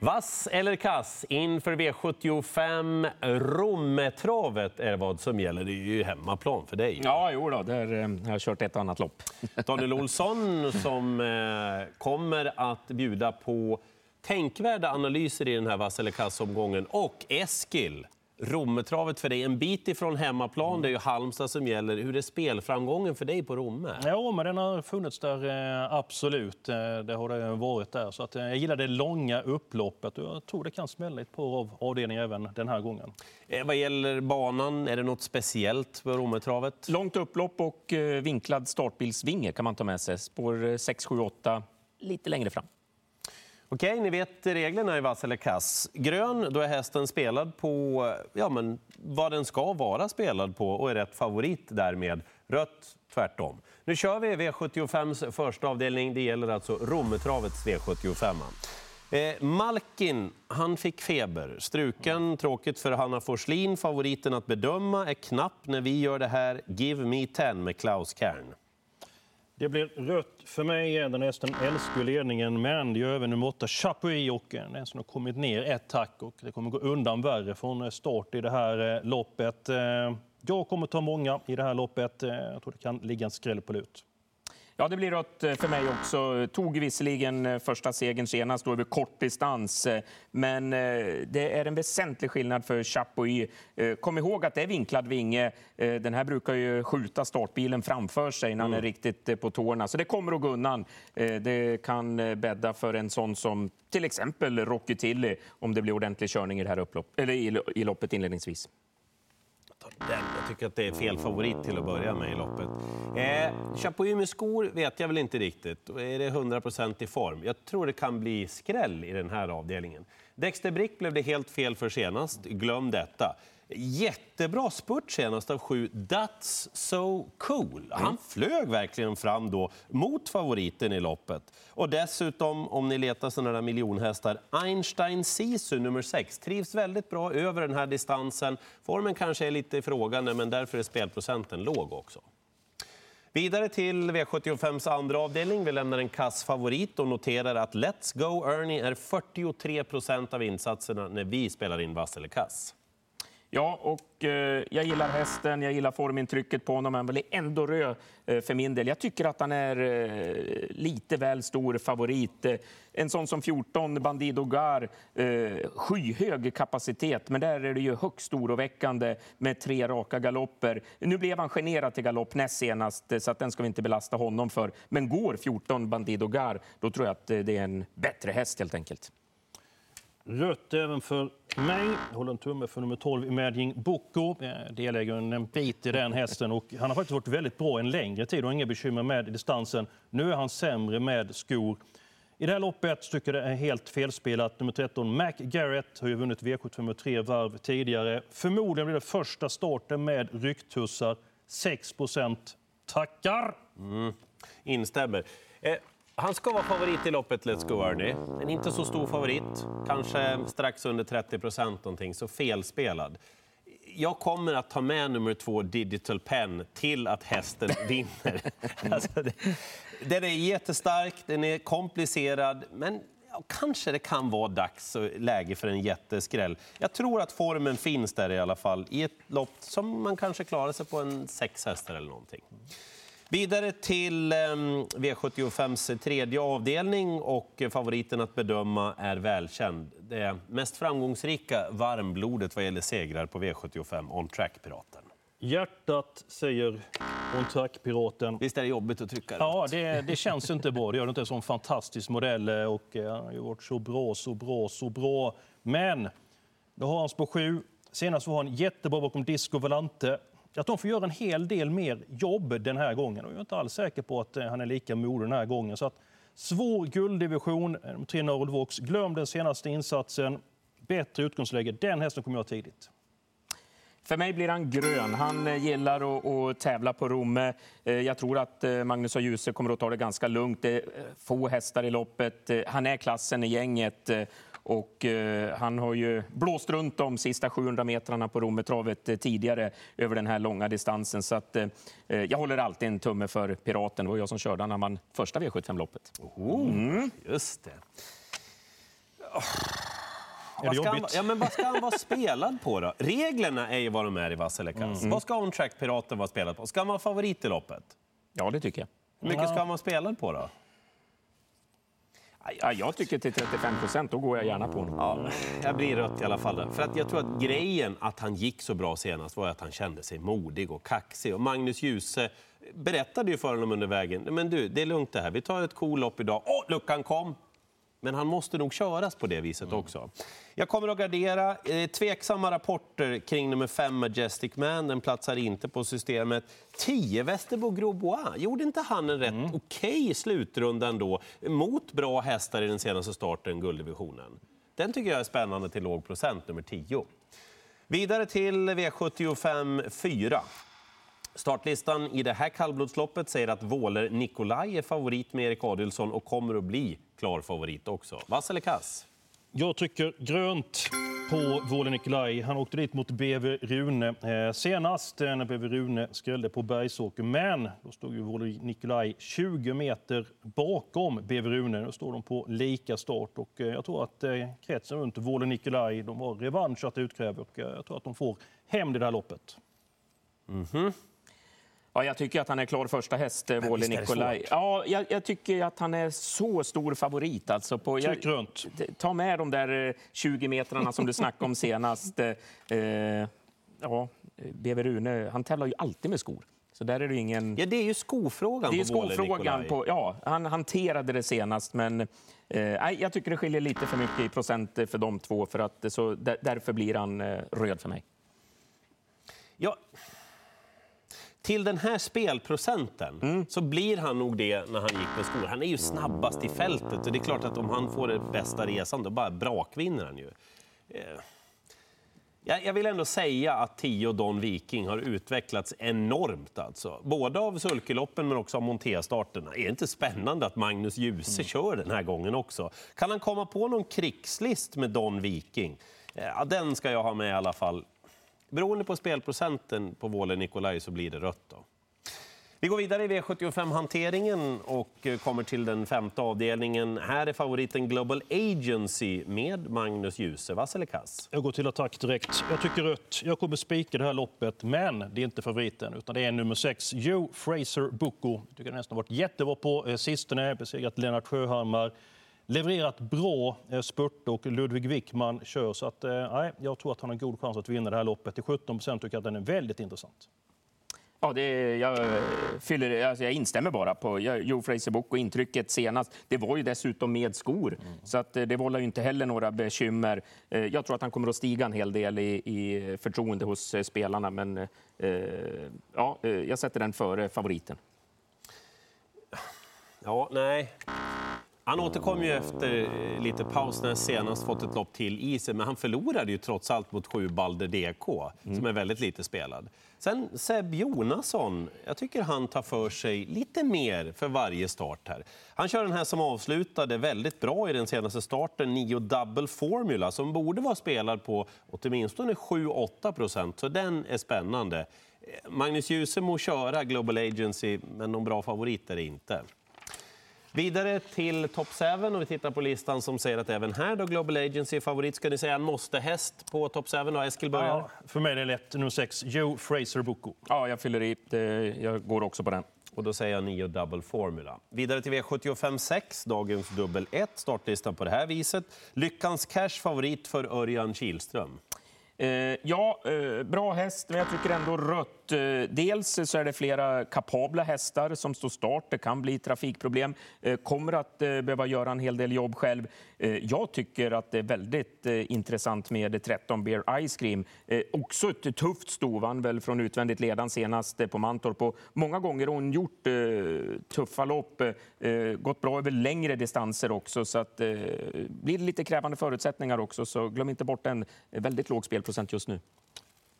Vass eller kass inför V75 Rommetravet är vad som gäller. Det är ju hemmaplan för dig. Ja, jo då, där eh, har jag kört ett och annat lopp. Daniel Olsson som eh, kommer att bjuda på tänkvärda analyser i den här vass eller kass-omgången. Och Eskil, Rommetravet för dig, en bit ifrån hemmaplan. Det är ju Halmstad som gäller. Hur är spelframgången för dig på Romme? Ja, men den har funnits där, eh, absolut. Eh, det har det varit där. Så att, eh, jag gillar det långa upploppet och jag tror det kan smälla ett par av avdelningar även den här gången. Vad gäller banan, är det något speciellt på Rommetravet? Långt upplopp och vinklad startbilsvinge kan man ta med sig. Spår 6, 7, 8 lite längre fram. Okej, ni vet reglerna i vass eller kass. Grön, då är hästen spelad på ja, men vad den ska vara spelad på och är rätt favorit därmed. Rött, tvärtom. Nu kör vi V75s första avdelning. Det gäller alltså Rommetravets V75. Eh, Malkin, han fick feber. Struken, tråkigt för Hanna Forslin. Favoriten att bedöma är knapp när vi gör det här. Give me ten med Klaus Kern. Det blir rött för mig. Den hästen älskar ledningen, men det gör även nummer 8 Chapuis och den som har kommit ner ett tack och det kommer gå undan värre från eh, start i det här eh, loppet. Eh, jag kommer ta många i det här loppet. Jag tror det kan ligga en skräll på lut. Ja, det blir rött eh, för mig också. Tog visserligen eh, första segern senast då över kort distans, eh, men det är en väsentlig skillnad för Chapuis. Kom ihåg att det är vinklad vinge. Den här brukar ju skjuta startbilen framför sig när han är riktigt på tårna, så det kommer att gå undan. Det kan bädda för en sån som till exempel Rocky Tilly om det blir ordentlig körning i det här upplopp, eller i loppet inledningsvis den. Jag tycker att det är fel favorit till att börja med i loppet. Eh, Chapuis skor vet jag väl inte riktigt. Är det 100% i form? Jag tror det kan bli skräll i den här avdelningen. Dexter Brick blev det helt fel för senast. Glöm detta. Jättebra spurt senast av sju. That's so cool. Han mm. flög verkligen fram då mot favoriten i loppet. Och dessutom, om ni letar sådana där miljonhästar, Einstein Sisu nummer 6 trivs väldigt bra över den här distansen. Formen kanske är lite ifrågande, men därför är spelprocenten låg också. Vidare till V75s andra avdelning. Vi lämnar en kass favorit och noterar att Let's Go Ernie är 43 procent av insatserna när vi spelar in vass eller kass. Ja, och eh, jag gillar hästen, jag gillar formintrycket på honom, men blir ändå röd eh, för min del. Jag tycker att han är eh, lite väl stor favorit. Eh, en sån som 14, Bandido Gar, eh, skyhög kapacitet, men där är det ju högst oroväckande med tre raka galopper. Nu blev han generad till galopp näst senast, eh, så att den ska vi inte belasta honom för. Men går 14 Bandido Gar, då tror jag att det är en bättre häst helt enkelt. Rött även för mig. Jag håller en tumme för nummer 12, Imagine Boko. Eh, delägaren en bit i den hästen. Och han har faktiskt varit väldigt bra en längre tid och inga bekymmer med distansen. Nu är han sämre med skor. I det här loppet tycker jag det är helt felspelat. Nummer 13, Mac Garrett, har ju vunnit V75 tre varv tidigare. Förmodligen blir det första starten med rycktussar. 6 procent. tackar! Mm. Instämmer. Eh. Han ska vara favorit i loppet, Let's Go Ernie. En inte så stor favorit, kanske strax under 30 procent någonting, så felspelad. Jag kommer att ta med nummer två, Digital Pen, till att hästen vinner. alltså, det, den är jättestark, den är komplicerad, men ja, kanske det kan vara dags och läge för en jätteskräll. Jag tror att formen finns där i alla fall, i ett lopp som man kanske klarar sig på en sex hästar eller någonting. Vidare till ehm, V75s tredje avdelning och favoriten att bedöma är välkänd. Det mest framgångsrika varmblodet vad gäller segrar på V75, On Track-piraten. Hjärtat säger On Track-piraten. Visst är det jobbigt att trycka Ja, det, det känns inte bra. Det gör det inte. En sån fantastisk modell och eh, han har ju varit så bra, så bra, så bra. Men då har han spår 7. Senast var han jättebra bakom Disco Volante att de får göra en hel del mer jobb den här gången. Och jag är inte alls säker på att eh, han är lika modig den här gången. Så att, svår gulddivision, eh, tre Norwood Vox. Glöm den senaste insatsen. Bättre utgångsläge. Den hästen kommer jag tidigt. För mig blir han grön. Han eh, gillar att, att tävla på Romme. Eh, jag tror att Magnus och Djuse kommer att ta det ganska lugnt. Det är få hästar i loppet. Han är klassen i gänget och eh, han har ju blåst runt de sista 700 metrarna på Rommetravet eh, tidigare över den här långa distansen. Så att, eh, jag håller alltid en tumme för Piraten. Det var jag som körde när vann första V75-loppet. Mm. Just det. Är det Vad ska, han, ja, men vad ska han vara spelad på då? Reglerna är ju vad de är i Vasselekas. Vad ska on-track Piraten vara spelad på? Ska han vara favorit i loppet? Ja, det tycker jag. Hur mycket ska han vara spelad på då? Ja, jag tycker till 35 procent, då går jag gärna på honom. Ja, jag blir rött i alla fall. där. För att jag tror att grejen att han gick så bra senast var att han kände sig modig och kaxig. Och Magnus Djuse berättade ju för honom under vägen, men du, det är lugnt det här. Vi tar ett kolopp cool idag. Åh, oh, luckan kom! Men han måste nog köras på det viset också. Jag kommer att gardera. Eh, tveksamma rapporter kring nummer 5 Majestic Man. Den platsar inte på systemet. 10 Västerbo Grosbois. Gjorde inte han en rätt okej slutrunda ändå mot bra hästar i den senaste starten, gulddivisionen? Den tycker jag är spännande till låg procent, nummer 10. Vidare till V75 4. Startlistan i det här kallblodsloppet säger att Våler Nikolaj är favorit med Erik Adilsson och kommer att bli klar favorit också. Vass eller kass? Jag tycker grönt på Våle Nikolaj. Han åkte dit mot BV Rune eh, senast eh, när BV Rune skrällde på Bergsåker. Men då stod ju Våle Nikolaj 20 meter bakom BV Rune. Nu står de på lika start och eh, jag tror att eh, kretsen runt Våle Nikolaj, de har revansch att utkräva och jag tror att de får hem det här loppet. Ja, jag tycker att han är klar första häst, eh, Wåhle Nikolaj. Ja, jag, jag tycker att han är så stor favorit. Alltså på, jag, runt. ta med de där eh, 20 metrarna som du snackade om senast. Eh, ja, BV Rune, han tävlar ju alltid med skor. Så där är det ingen... Ja, det är ju skofrågan Det är på skofrågan. På, ja, han hanterade det senast, men eh, jag tycker det skiljer lite för mycket i procent för de två. För att, eh, så där, därför blir han eh, röd för mig. Ja. Till den här spelprocenten så blir han nog det när han gick med skor. Han är ju snabbast i fältet och det är klart att om han får det bästa resan då bara brakvinner han ju. Eh, Jag vill ändå säga att Tio Don Viking har utvecklats enormt. Alltså. Både av sulkeloppen men också av montéstarterna. Är det inte spännande att Magnus Djuse kör den här gången också? Kan han komma på någon krigslist med Don Viking? Eh, Ja, den ska jag ha med i alla fall. Beroende på spelprocenten på Våle Nikolaj så blir det rött. Då. Vi går vidare i V75-hanteringen och eh, kommer till den femte avdelningen. Här är favoriten Global Agency med Magnus Djuse. Vass eller kass? Jag går till attack direkt. Jag tycker rött. Jag kommer spika det här loppet, men det är inte favoriten utan det är nummer sex, Joe Fraser Boko. Jag tycker den nästan varit jättebra på eh, sistone, besegrat Lennart Sjöhammar. Levererat bra eh, spurt och Ludvig Wickman kör. Så att, eh, nej, jag tror att han har god chans att vinna det här loppet. Till 17 procent tycker jag att den är väldigt intressant. Ja, det, jag, eh, fyller, alltså jag instämmer bara på Joe Fraser Book och intrycket senast. Det var ju dessutom med skor, så att det vållar ju inte heller några bekymmer. Jag tror att han kommer att stiga en hel del i, i förtroende hos spelarna, men eh, ja, jag sätter den före favoriten. Ja, nej. Han återkom ju efter eh, lite paus när han senast fått ett lopp till i sig, men han förlorade ju trots allt mot sju Balder DK, som är väldigt lite spelad. Sen Seb Jonasson, jag tycker han tar för sig lite mer för varje start här. Han kör den här som avslutade väldigt bra i den senaste starten, Nio Double Formula, som borde vara spelad på åtminstone 7-8 procent, så den är spännande. Eh, Magnus Djuse må köra Global Agency, men någon bra favorit är det inte. Vidare till Top 7 och vi tittar på listan som säger att även här då Global Agency är favorit. Ska ni säga en måste-häst på Top 7 då? Eskil börjar. Ja, för mig är det lätt. Nummer sex, Joe Fraser Bucco. Ja, jag fyller i. Jag går också på den. Och då säger jag 9 Double Formula. Vidare till V75 6, dagens dubbel 1. Startlistan på det här viset. Lyckans Cash favorit för Örjan Kihlström. Eh, ja, eh, bra häst, men jag tycker ändå rött. Eh, dels så är det flera kapabla hästar som står start. Det kan bli trafikproblem. Eh, kommer att eh, behöva göra en hel del jobb själv. Jag tycker att det är väldigt intressant med 13 Beer Ice Cream. Också ett tufft sto, vann väl från utvändigt ledan senast på Mantorp. Och många gånger har hon gjort tuffa lopp, gått bra över längre distanser också. Så att, blir det lite krävande förutsättningar också, så glöm inte bort en väldigt låg spelprocent just nu.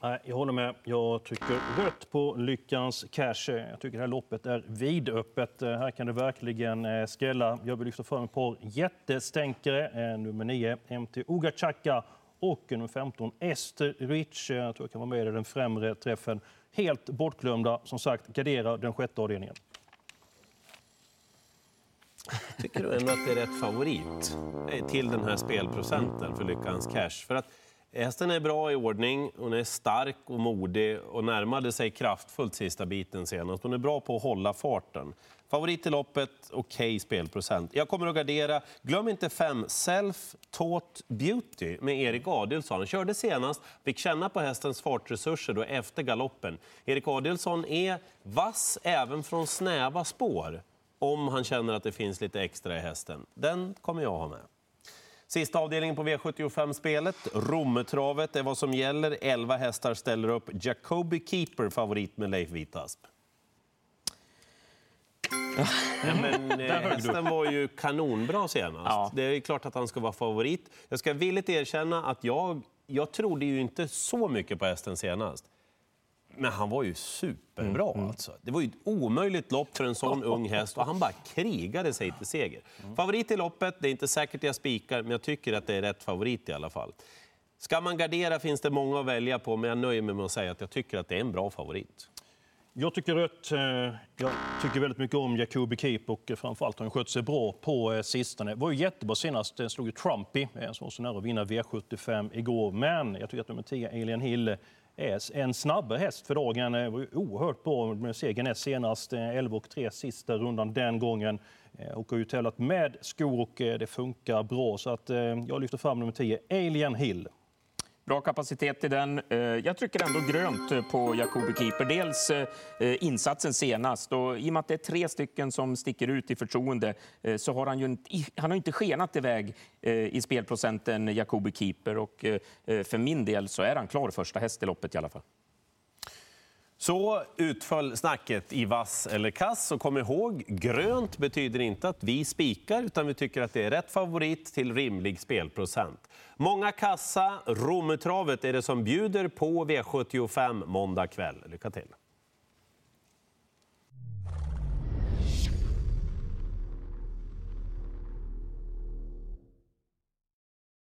Nej, jag håller med. Jag tycker rött på Lyckans Cash. Jag tycker det här loppet är vidöppet. Eh, här kan det verkligen eh, skrälla. Jag vill lyfta fram ett par jättestänkare. Eh, nummer 9, MT Ogachaka och nummer 15, Ester Rich. Jag tror jag kan vara med i den främre träffen. Helt bortglömda. Som sagt, gardera den sjätte avdelningen. Tycker du ändå att det är rätt favorit till den här spelprocenten för Lyckans Cash? För att hästen är bra i ordning, hon är stark och modig och närmade sig kraftfullt sista biten senast. Hon är bra på att hålla farten. Favorit i loppet, okej okay spelprocent. Jag kommer att gardera. Glöm inte fem Self Taught Beauty med Erik Adelsson. Han körde senast, fick känna på hästens fartresurser då efter galoppen. Erik Adelsson är vass även från snäva spår om han känner att det finns lite extra i hästen. Den kommer jag ha med. Sista avdelningen på V75-spelet, Rommetravet, är vad som gäller. 11 hästar ställer upp. Jacobi Keeper favorit med Leif Witasp. Ja, men, eh, hästen var ju kanonbra senast. Ja. Det är klart att han ska vara favorit. Jag ska villigt erkänna att jag, jag trodde ju inte så mycket på hästen senast. Men han var ju superbra. Mm, mm. Alltså. Det var ju ett omöjligt lopp för en sån ung häst och han bara krigade sig till seger. Mm. Favorit i loppet, det är inte säkert jag spikar, men jag tycker att det är rätt favorit i alla fall. Ska man gardera finns det många att välja på, men jag nöjer mig med att säga att jag tycker att det är en bra favorit. Jag tycker rött. Eh, jag tycker väldigt mycket om Jacobi Keep och framförallt har han skött sig bra på eh, sistone. Var ju jättebra senast, slog ju Trumpy som var så nära att vinna V75 igår. Men jag tycker att nummer 10, Alien Hill, är en snabb häst för dagen. Det var oerhört bra med segern näst senast, eh, 11 och 3 sista rundan den gången. Och har ju tävlat med skor och eh, det funkar bra. Så att eh, jag lyfter fram nummer 10, Alien Hill. Bra kapacitet i den. Eh, jag trycker ändå grönt eh, på Jacobi Keeper. Dels eh, insatsen senast. Och I och med att det är tre stycken som sticker ut i förtroende så har han ju inte, han har inte skenat iväg i spelprocenten, Jacobi Keeper. Och för min del så är han klar första häst i loppet i alla fall. Så utföll snacket i vass eller kass. Och kom ihåg, grönt betyder inte att vi spikar, utan vi tycker att det är rätt favorit till rimlig spelprocent. Många kassa, Rommetravet är det som bjuder på V75 måndag kväll. Lycka till!